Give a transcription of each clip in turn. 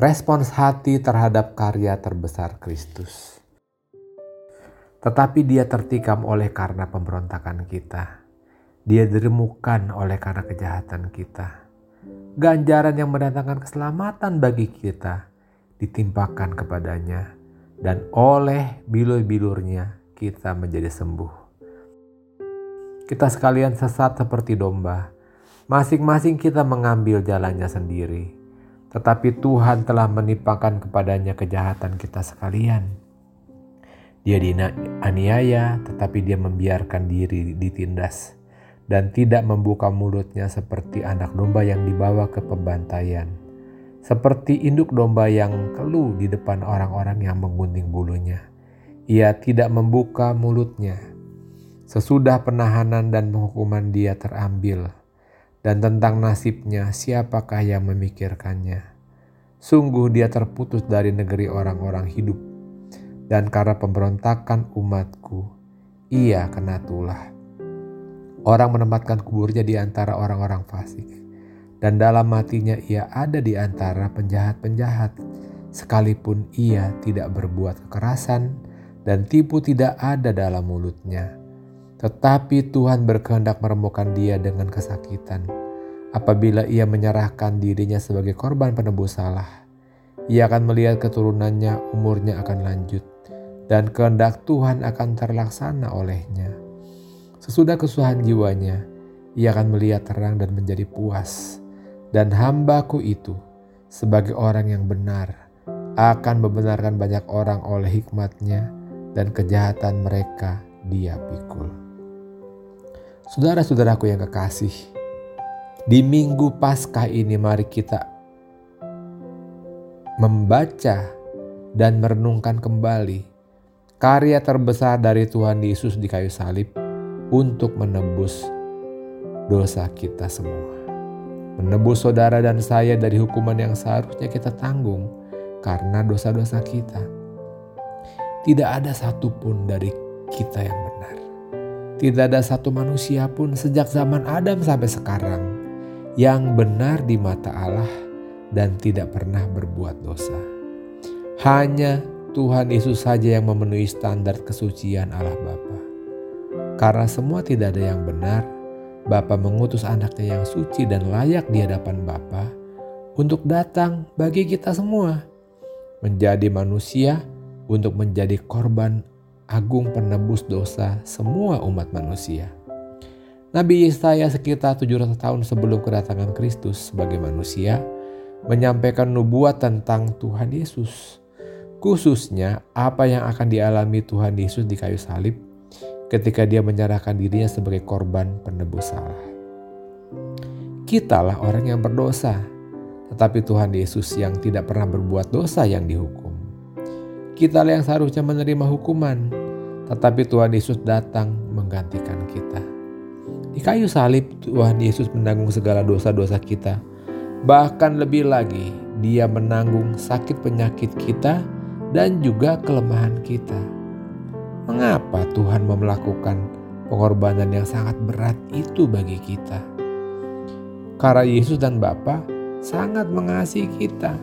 respons hati terhadap karya terbesar Kristus. Tetapi dia tertikam oleh karena pemberontakan kita. Dia diremukkan oleh karena kejahatan kita. Ganjaran yang mendatangkan keselamatan bagi kita ditimpakan kepadanya dan oleh bilur-bilurnya kita menjadi sembuh. Kita sekalian sesat seperti domba. Masing-masing kita mengambil jalannya sendiri. Tetapi Tuhan telah menimpakan kepadanya kejahatan kita sekalian. Dia dianiaya, tetapi dia membiarkan diri ditindas dan tidak membuka mulutnya seperti anak domba yang dibawa ke pembantaian. Seperti induk domba yang keluh di depan orang-orang yang menggunting bulunya. Ia tidak membuka mulutnya Sesudah penahanan dan penghukuman dia terambil, dan tentang nasibnya siapakah yang memikirkannya? Sungguh dia terputus dari negeri orang-orang hidup, dan karena pemberontakan umatku, ia kena tulah. Orang menempatkan kuburnya di antara orang-orang fasik, dan dalam matinya ia ada di antara penjahat-penjahat, sekalipun ia tidak berbuat kekerasan dan tipu tidak ada dalam mulutnya tetapi Tuhan berkehendak meremukkan dia dengan kesakitan. Apabila ia menyerahkan dirinya sebagai korban penebus salah, ia akan melihat keturunannya umurnya akan lanjut dan kehendak Tuhan akan terlaksana olehnya. Sesudah kesusahan jiwanya, ia akan melihat terang dan menjadi puas. Dan hambaku itu sebagai orang yang benar akan membenarkan banyak orang oleh hikmatnya dan kejahatan mereka dia pikul. Saudara-saudaraku yang kekasih, di minggu Paskah ini mari kita membaca dan merenungkan kembali karya terbesar dari Tuhan Yesus di kayu salib untuk menebus dosa kita semua. Menebus saudara dan saya dari hukuman yang seharusnya kita tanggung karena dosa-dosa kita. Tidak ada satupun dari kita yang benar tidak ada satu manusia pun sejak zaman Adam sampai sekarang yang benar di mata Allah dan tidak pernah berbuat dosa. Hanya Tuhan Yesus saja yang memenuhi standar kesucian Allah Bapa. Karena semua tidak ada yang benar, Bapa mengutus anaknya yang suci dan layak di hadapan Bapa untuk datang bagi kita semua. Menjadi manusia untuk menjadi korban agung penebus dosa semua umat manusia. Nabi Yesaya sekitar 700 tahun sebelum kedatangan Kristus sebagai manusia menyampaikan nubuat tentang Tuhan Yesus. Khususnya apa yang akan dialami Tuhan Yesus di kayu salib ketika dia menyerahkan dirinya sebagai korban penebus salah. Kitalah orang yang berdosa, tetapi Tuhan Yesus yang tidak pernah berbuat dosa yang dihukum. Kitalah yang seharusnya menerima hukuman, tetapi Tuhan Yesus datang menggantikan kita. Di kayu salib Tuhan Yesus menanggung segala dosa-dosa kita. Bahkan lebih lagi, dia menanggung sakit penyakit kita dan juga kelemahan kita. Mengapa Tuhan melakukan pengorbanan yang sangat berat itu bagi kita? Karena Yesus dan Bapa sangat mengasihi kita.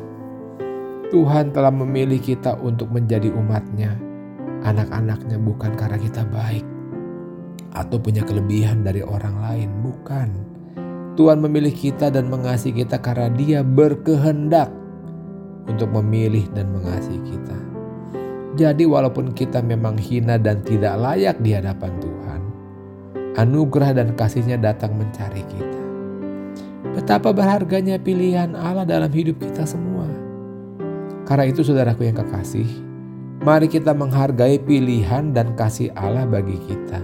Tuhan telah memilih kita untuk menjadi umatnya anak-anaknya bukan karena kita baik atau punya kelebihan dari orang lain, bukan. Tuhan memilih kita dan mengasihi kita karena Dia berkehendak untuk memilih dan mengasihi kita. Jadi, walaupun kita memang hina dan tidak layak di hadapan Tuhan, anugerah dan kasihnya datang mencari kita. Betapa berharganya pilihan Allah dalam hidup kita semua. Karena itu, saudaraku yang kekasih, Mari kita menghargai pilihan dan kasih Allah bagi kita.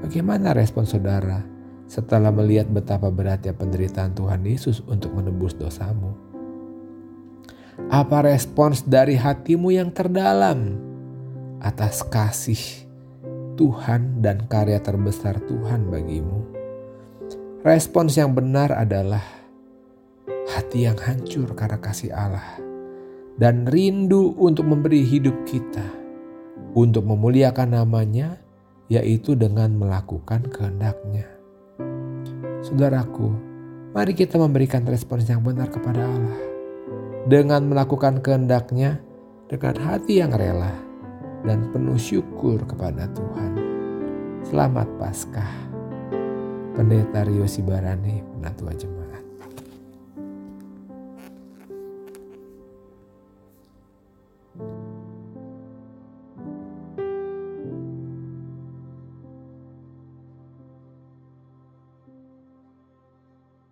Bagaimana respon saudara setelah melihat betapa beratnya penderitaan Tuhan Yesus untuk menebus dosamu? Apa respons dari hatimu yang terdalam atas kasih Tuhan dan karya terbesar Tuhan bagimu? Respons yang benar adalah hati yang hancur karena kasih Allah dan rindu untuk memberi hidup kita untuk memuliakan namanya yaitu dengan melakukan kehendaknya. Saudaraku, mari kita memberikan respons yang benar kepada Allah. dengan melakukan kehendaknya dengan hati yang rela dan penuh syukur kepada Tuhan. Selamat Paskah. Pendeta Rio Sibarani, Penatua Jemaat.